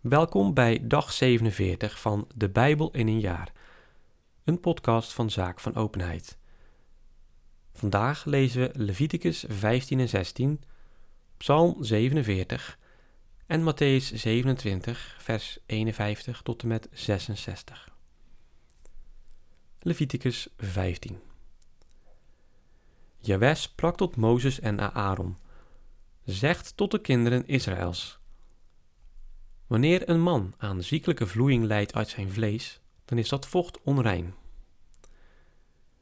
Welkom bij dag 47 van De Bijbel in een jaar, een podcast van Zaak van Openheid. Vandaag lezen we Leviticus 15 en 16, Psalm 47 en Matthäus 27, vers 51 tot en met 66. Leviticus 15 Jaweh sprak tot Mozes en Aaron, zegt tot de kinderen Israëls Wanneer een man aan ziekelijke vloeiing lijdt uit zijn vlees, dan is dat vocht onrein.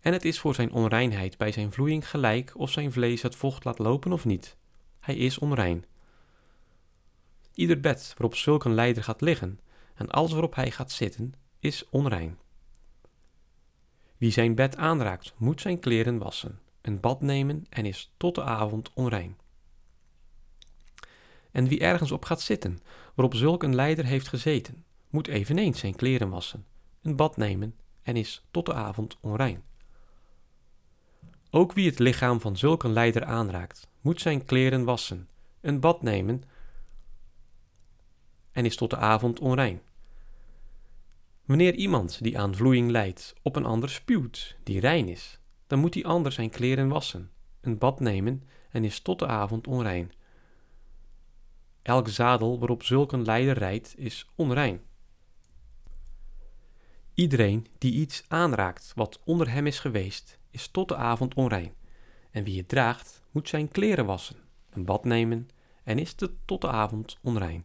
En het is voor zijn onreinheid bij zijn vloeiing gelijk of zijn vlees het vocht laat lopen of niet. Hij is onrein. Ieder bed waarop zulk een lijder gaat liggen en alles waarop hij gaat zitten, is onrein. Wie zijn bed aanraakt, moet zijn kleren wassen, een bad nemen en is tot de avond onrein. En wie ergens op gaat zitten, waarop zulk een leider heeft gezeten, moet eveneens zijn kleren wassen, een bad nemen en is tot de avond onrein. Ook wie het lichaam van zulk een leider aanraakt, moet zijn kleren wassen, een bad nemen en is tot de avond onrein. Wanneer iemand die aan vloeiing lijdt op een ander spuwt, die rein is, dan moet die ander zijn kleren wassen, een bad nemen en is tot de avond onrein. Elk zadel waarop zulk een leider rijdt is onrein. Iedereen die iets aanraakt wat onder hem is geweest, is tot de avond onrein. En wie het draagt, moet zijn kleren wassen, een bad nemen en is te tot de avond onrein.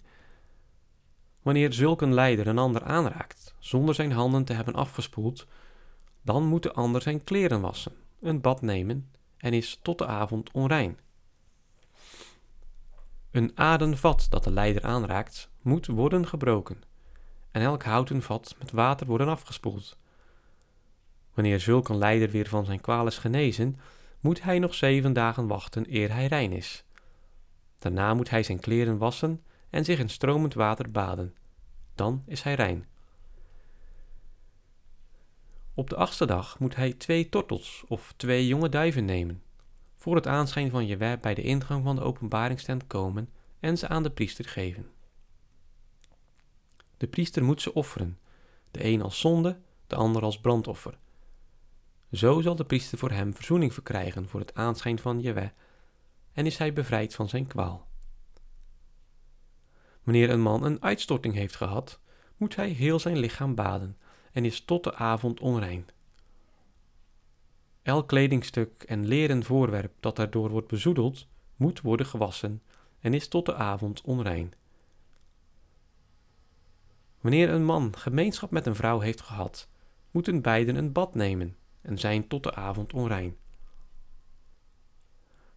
Wanneer zulk een leider een ander aanraakt, zonder zijn handen te hebben afgespoeld, dan moet de ander zijn kleren wassen, een bad nemen en is tot de avond onrein. Een aden vat dat de leider aanraakt, moet worden gebroken, en elk houten vat met water worden afgespoeld. Wanneer zulk een leider weer van zijn kwaal is genezen, moet hij nog zeven dagen wachten eer hij rein is. Daarna moet hij zijn kleren wassen en zich in stromend water baden. Dan is hij rein. Op de achtste dag moet hij twee tortels of twee jonge duiven nemen voor het aanschijn van Jewe bij de ingang van de openbaringstent komen en ze aan de priester geven. De priester moet ze offeren, de een als zonde, de ander als brandoffer. Zo zal de priester voor hem verzoening verkrijgen voor het aanschijn van Jewe en is hij bevrijd van zijn kwaal. Wanneer een man een uitstorting heeft gehad, moet hij heel zijn lichaam baden en is tot de avond onrein. Elk kledingstuk en leren voorwerp dat daardoor wordt bezoedeld, moet worden gewassen en is tot de avond onrein. Wanneer een man gemeenschap met een vrouw heeft gehad, moeten beiden een bad nemen en zijn tot de avond onrein.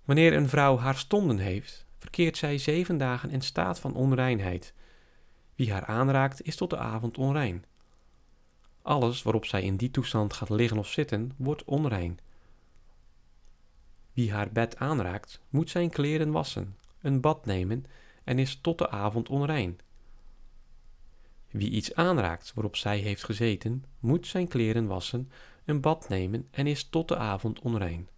Wanneer een vrouw haar stonden heeft, verkeert zij zeven dagen in staat van onreinheid. Wie haar aanraakt, is tot de avond onrein. Alles waarop zij in die toestand gaat liggen of zitten, wordt onrein. Wie haar bed aanraakt, moet zijn kleren wassen, een bad nemen en is tot de avond onrein. Wie iets aanraakt waarop zij heeft gezeten, moet zijn kleren wassen, een bad nemen en is tot de avond onrein.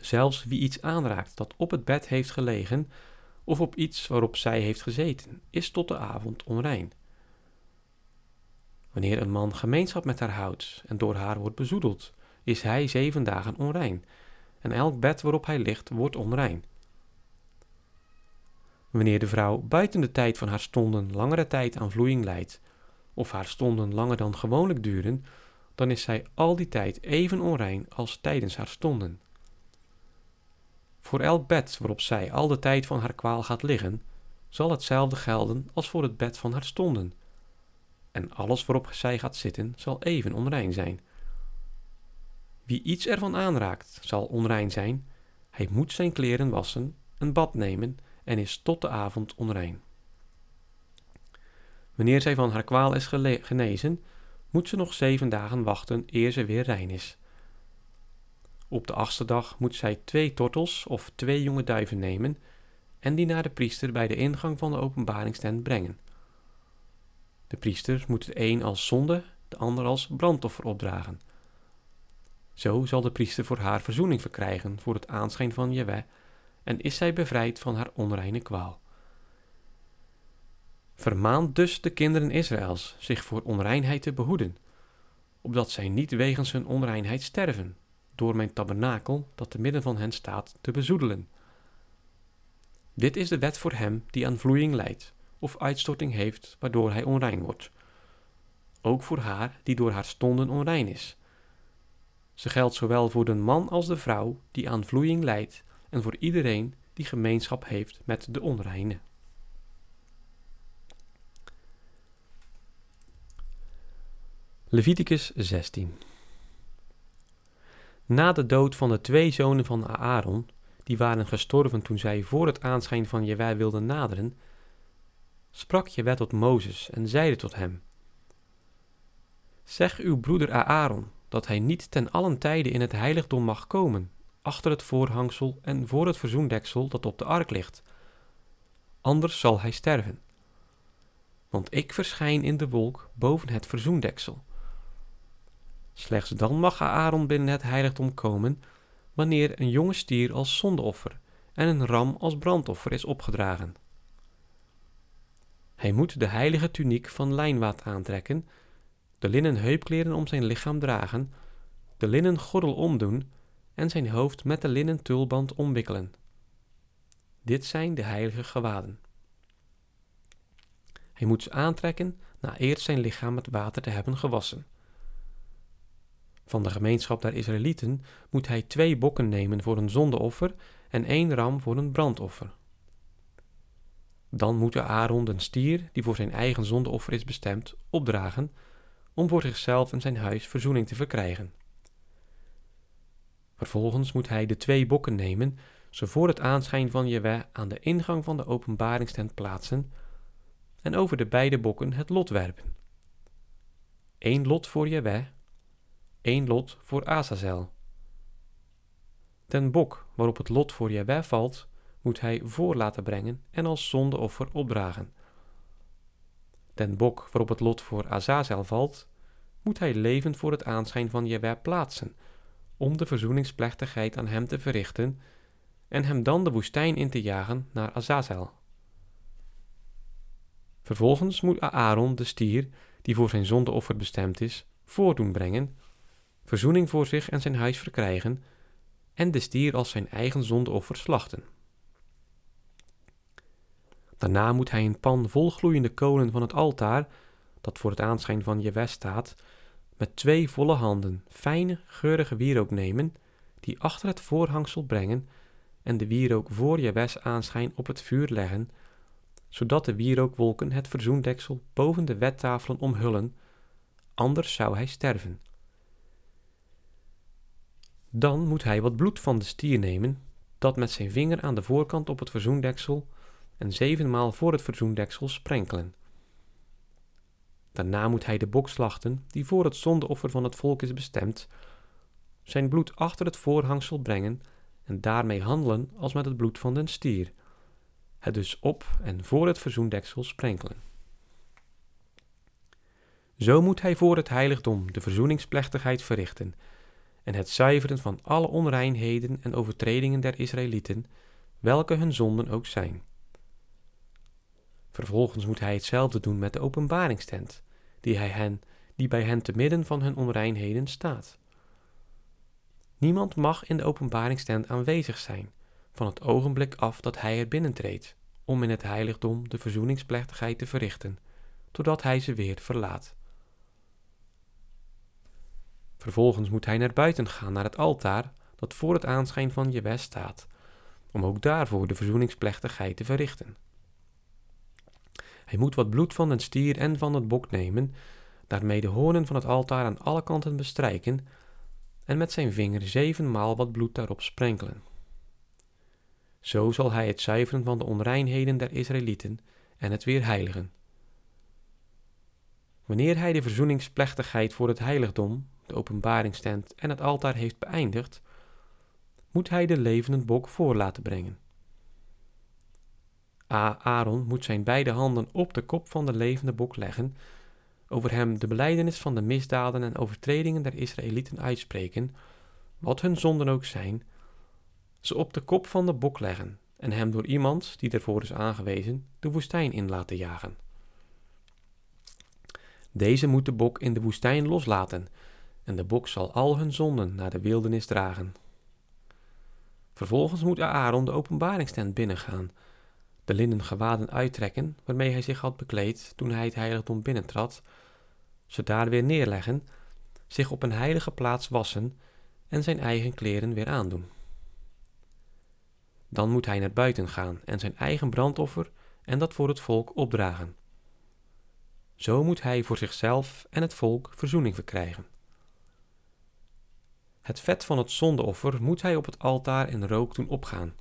Zelfs wie iets aanraakt dat op het bed heeft gelegen, of op iets waarop zij heeft gezeten, is tot de avond onrein. Wanneer een man gemeenschap met haar houdt en door haar wordt bezoedeld, is hij zeven dagen onrein, en elk bed waarop hij ligt wordt onrein. Wanneer de vrouw buiten de tijd van haar stonden langere tijd aan vloeiing lijdt, of haar stonden langer dan gewoonlijk duren, dan is zij al die tijd even onrein als tijdens haar stonden. Voor elk bed waarop zij al de tijd van haar kwaal gaat liggen, zal hetzelfde gelden als voor het bed van haar stonden. En alles waarop zij gaat zitten zal even onrein zijn. Wie iets ervan aanraakt, zal onrein zijn. Hij moet zijn kleren wassen, een bad nemen en is tot de avond onrein. Wanneer zij van haar kwaal is genezen, moet ze nog zeven dagen wachten eer ze weer rein is. Op de achtste dag moet zij twee tortels of twee jonge duiven nemen en die naar de priester bij de ingang van de openbaringstent brengen. De priester moet de een als zonde, de ander als brandoffer opdragen. Zo zal de priester voor haar verzoening verkrijgen voor het aanschijn van Jewe en is zij bevrijd van haar onreine kwaal. Vermaand dus de kinderen Israëls zich voor onreinheid te behoeden, opdat zij niet wegens hun onreinheid sterven, door mijn tabernakel dat te midden van hen staat te bezoedelen. Dit is de wet voor hem die aan vloeiing lijdt, of uitstorting heeft, waardoor hij onrein wordt. Ook voor haar die door haar stonden onrein is. Ze geldt zowel voor de man als de vrouw die aan vloeiing lijdt, en voor iedereen die gemeenschap heeft met de onreine. Leviticus 16 Na de dood van de twee zonen van Aaron, die waren gestorven toen zij voor het aanschijn van Jewij wilden naderen, sprak Jewij tot Mozes en zeide tot hem, Zeg uw broeder Aaron dat hij niet ten allen tijde in het heiligdom mag komen, achter het voorhangsel en voor het verzoendeksel dat op de ark ligt. Anders zal hij sterven. Want ik verschijn in de wolk boven het verzoendeksel. Slechts dan mag Aaron binnen het heiligdom komen, wanneer een jonge stier als zondeoffer en een ram als brandoffer is opgedragen. Hij moet de heilige tuniek van lijnwaad aantrekken, de linnen heupkleren om zijn lichaam dragen, de linnen gordel omdoen en zijn hoofd met de linnen tulband omwikkelen. Dit zijn de heilige gewaden. Hij moet ze aantrekken na eerst zijn lichaam met water te hebben gewassen. Van de gemeenschap der Israëlieten moet hij twee bokken nemen voor een zondeoffer en één ram voor een brandoffer. Dan moet Aaron de stier, die voor zijn eigen zondeoffer is bestemd, opdragen, om voor zichzelf en zijn huis verzoening te verkrijgen. Vervolgens moet hij de twee bokken nemen, ze voor het aanschijn van Jewe aan de ingang van de openbaringstent plaatsen en over de beide bokken het lot werpen. Eén lot voor Jewe, één lot voor Azazel. Ten bok waarop het lot voor Jewe valt, moet hij voor laten brengen en als zondeoffer opdragen. Den bok waarop het lot voor Azazel valt, moet hij levend voor het aanschijn van Jewe plaatsen om de verzoeningsplechtigheid aan hem te verrichten en hem dan de woestijn in te jagen naar Azazel. Vervolgens moet Aaron de stier, die voor zijn zondeoffer bestemd is, voordoen brengen, verzoening voor zich en zijn huis verkrijgen en de stier als zijn eigen zondeoffer slachten. Daarna moet hij een pan vol gloeiende kolen van het altaar, dat voor het aanschijn van Jewe staat, met twee volle handen fijne, geurige wierook nemen, die achter het voorhangsel brengen en de wierook voor Jebes aanschijn op het vuur leggen, zodat de wierookwolken het verzoendeksel boven de wettafelen omhullen, anders zou hij sterven. Dan moet hij wat bloed van de stier nemen, dat met zijn vinger aan de voorkant op het verzoendeksel en zevenmaal voor het verzoendeksel sprenkelen. Daarna moet hij de bok slachten, die voor het zondeoffer van het volk is bestemd, zijn bloed achter het voorhangsel brengen en daarmee handelen als met het bloed van den stier, het dus op en voor het verzoendeksel sprenkelen. Zo moet hij voor het heiligdom de verzoeningsplechtigheid verrichten en het zuiveren van alle onreinheden en overtredingen der Israëlieten, welke hun zonden ook zijn. Vervolgens moet hij hetzelfde doen met de openbaringstent, die, hij hen, die bij hen te midden van hun onreinheden staat. Niemand mag in de openbaringstent aanwezig zijn, van het ogenblik af dat hij er binnentreedt, om in het heiligdom de verzoeningsplechtigheid te verrichten, totdat hij ze weer verlaat. Vervolgens moet hij naar buiten gaan, naar het altaar dat voor het aanschijn van Jewe staat, om ook daarvoor de verzoeningsplechtigheid te verrichten. Hij moet wat bloed van den stier en van het bok nemen, daarmee de hoornen van het altaar aan alle kanten bestrijken en met zijn vinger zevenmaal wat bloed daarop sprenkelen. Zo zal hij het zuiveren van de onreinheden der Israëlieten en het weer heiligen. Wanneer hij de verzoeningsplechtigheid voor het heiligdom, de openbaringstent en het altaar heeft beëindigd, moet hij de levende bok voor laten brengen. Aaron moet zijn beide handen op de kop van de levende bok leggen, over hem de belijdenis van de misdaden en overtredingen der Israëlieten uitspreken, wat hun zonden ook zijn, ze op de kop van de bok leggen en hem door iemand die ervoor is aangewezen de woestijn in laten jagen. Deze moet de bok in de woestijn loslaten, en de bok zal al hun zonden naar de wildernis dragen. Vervolgens moet Aaron de openbaringstent binnengaan, de linnen gewaden uittrekken waarmee hij zich had bekleed toen hij het heiligdom binnentrad, ze daar weer neerleggen, zich op een heilige plaats wassen en zijn eigen kleren weer aandoen. Dan moet hij naar buiten gaan en zijn eigen brandoffer en dat voor het volk opdragen. Zo moet hij voor zichzelf en het volk verzoening verkrijgen. Het vet van het zondeoffer moet hij op het altaar in rook doen opgaan.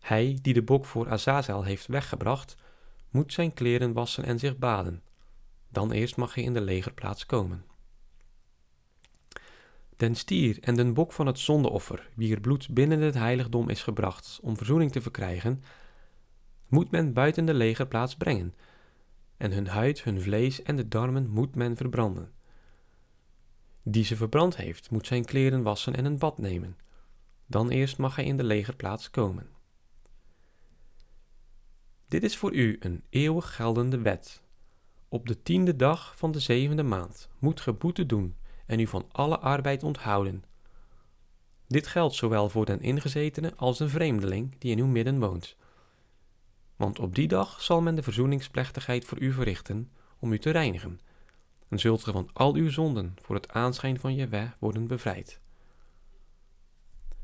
Hij die de bok voor Azazel heeft weggebracht, moet zijn kleren wassen en zich baden. Dan eerst mag hij in de legerplaats komen. Den stier en den bok van het zondeoffer, wier bloed binnen het heiligdom is gebracht om verzoening te verkrijgen, moet men buiten de legerplaats brengen, en hun huid, hun vlees en de darmen moet men verbranden. Die ze verbrand heeft, moet zijn kleren wassen en een bad nemen. Dan eerst mag hij in de legerplaats komen. Dit is voor u een eeuwig geldende wet. Op de tiende dag van de zevende maand moet ge boete doen en u van alle arbeid onthouden. Dit geldt zowel voor den ingezetene als een vreemdeling die in uw midden woont. Want op die dag zal men de verzoeningsplechtigheid voor u verrichten om u te reinigen, en zult ge van al uw zonden voor het aanschijn van je weg worden bevrijd.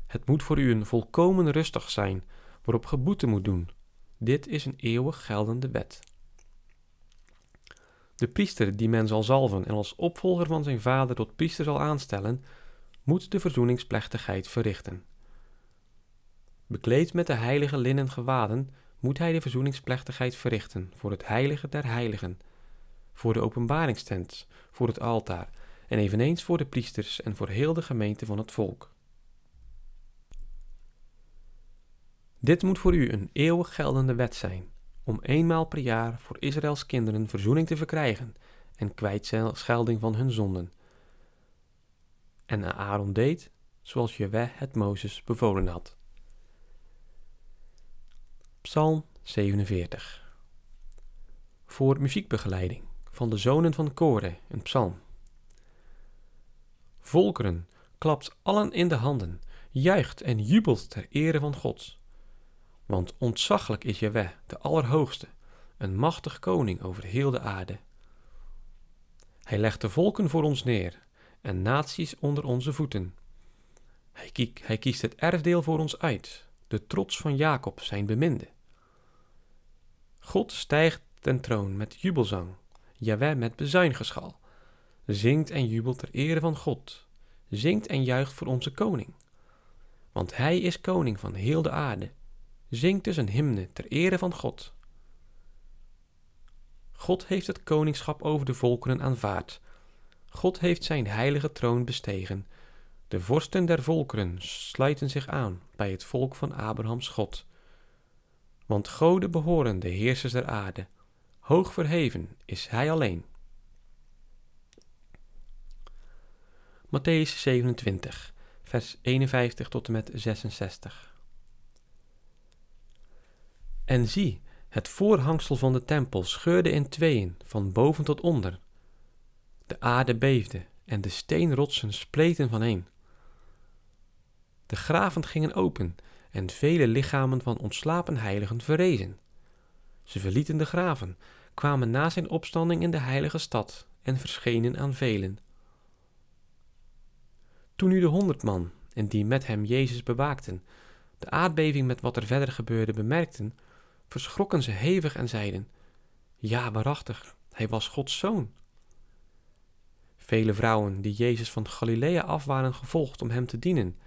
Het moet voor u een volkomen rustig zijn, waarop ge boete moet doen. Dit is een eeuwig geldende wet. De priester die men zal zalven en als opvolger van zijn vader tot priester zal aanstellen, moet de verzoeningsplechtigheid verrichten. Bekleed met de heilige linnen gewaden, moet hij de verzoeningsplechtigheid verrichten voor het heilige der heiligen, voor de openbaringstent, voor het altaar en eveneens voor de priesters en voor heel de gemeente van het volk. Dit moet voor u een eeuwig geldende wet zijn, om eenmaal per jaar voor Israëls kinderen verzoening te verkrijgen en kwijtschelding van hun zonden. En Aaron deed zoals Jewe het Mozes bevolen had. Psalm 47 Voor muziekbegeleiding van de zonen van Kore, een psalm. Volkeren, klapt allen in de handen, juicht en jubelt ter ere van God. Want ontzaglijk is Jewe, de Allerhoogste, een machtig koning over heel de aarde. Hij legt de volken voor ons neer en naties onder onze voeten. Hij, hij kiest het erfdeel voor ons uit, de trots van Jacob, zijn beminde. God stijgt ten troon met jubelzang, Jaweh met bezuingeschal. Zingt en jubelt ter ere van God, zingt en juicht voor onze koning. Want hij is koning van heel de aarde. Zingt dus een hymne ter ere van God. God heeft het koningschap over de volkeren aanvaard. God heeft zijn heilige troon bestegen. De vorsten der volkeren sluiten zich aan bij het volk van Abrahams God. Want goden behoren de heersers der aarde. Hoog verheven is hij alleen. Matthäus 27, vers 51 tot en met 66. En zie, het voorhangsel van de tempel scheurde in tweeën, van boven tot onder. De aarde beefde en de steenrotsen spleten vaneen. De graven gingen open en vele lichamen van ontslapen heiligen verrezen. Ze verlieten de graven, kwamen na zijn opstanding in de heilige stad en verschenen aan velen. Toen nu de honderd man en die met hem Jezus bewaakten, de aardbeving met wat er verder gebeurde bemerkten, verschrokken ze hevig en zeiden: Ja, waarachtig, hij was Gods zoon. Vele vrouwen die Jezus van Galilea af waren gevolgd om hem te dienen,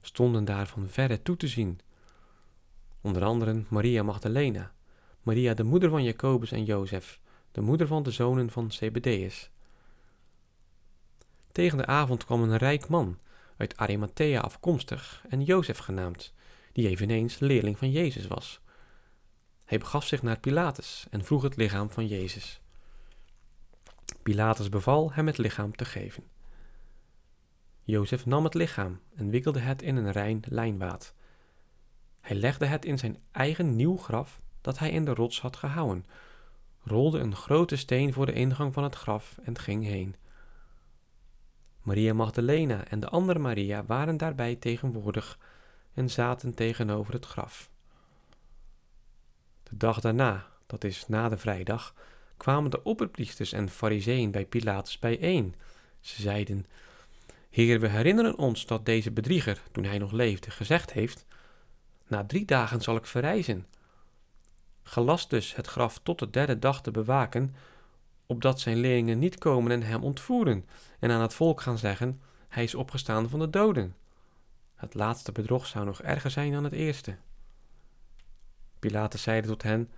stonden daar van verre toe te zien. Onder anderen Maria Magdalena, Maria de moeder van Jacobus en Jozef, de moeder van de zonen van Zebedeus. Tegen de avond kwam een rijk man, uit Arimathea afkomstig en Jozef genaamd, die eveneens leerling van Jezus was. Hij begaf zich naar Pilatus en vroeg het lichaam van Jezus. Pilatus beval hem het lichaam te geven. Jozef nam het lichaam en wikkelde het in een rein lijnwaad. Hij legde het in zijn eigen nieuw graf dat hij in de rots had gehouwen, rolde een grote steen voor de ingang van het graf en ging heen. Maria Magdalena en de andere Maria waren daarbij tegenwoordig en zaten tegenover het graf. De dag daarna, dat is na de vrijdag, kwamen de opperpriesters en fariseeën bij Pilatus bijeen. Ze zeiden, Heer, we herinneren ons dat deze bedrieger, toen hij nog leefde, gezegd heeft, na drie dagen zal ik verrijzen. Gelast dus het graf tot de derde dag te bewaken, opdat zijn leerlingen niet komen en hem ontvoeren en aan het volk gaan zeggen, hij is opgestaan van de doden. Het laatste bedrog zou nog erger zijn dan het eerste. Pilatus zeide tot hen,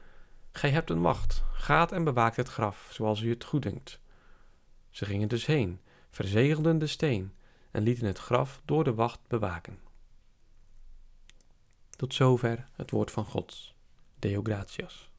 Gij hebt een macht, gaat en bewaakt het graf, zoals u het goeddunkt. Ze gingen dus heen, verzegelden de steen en lieten het graf door de wacht bewaken. Tot zover het woord van God. Deo gratias.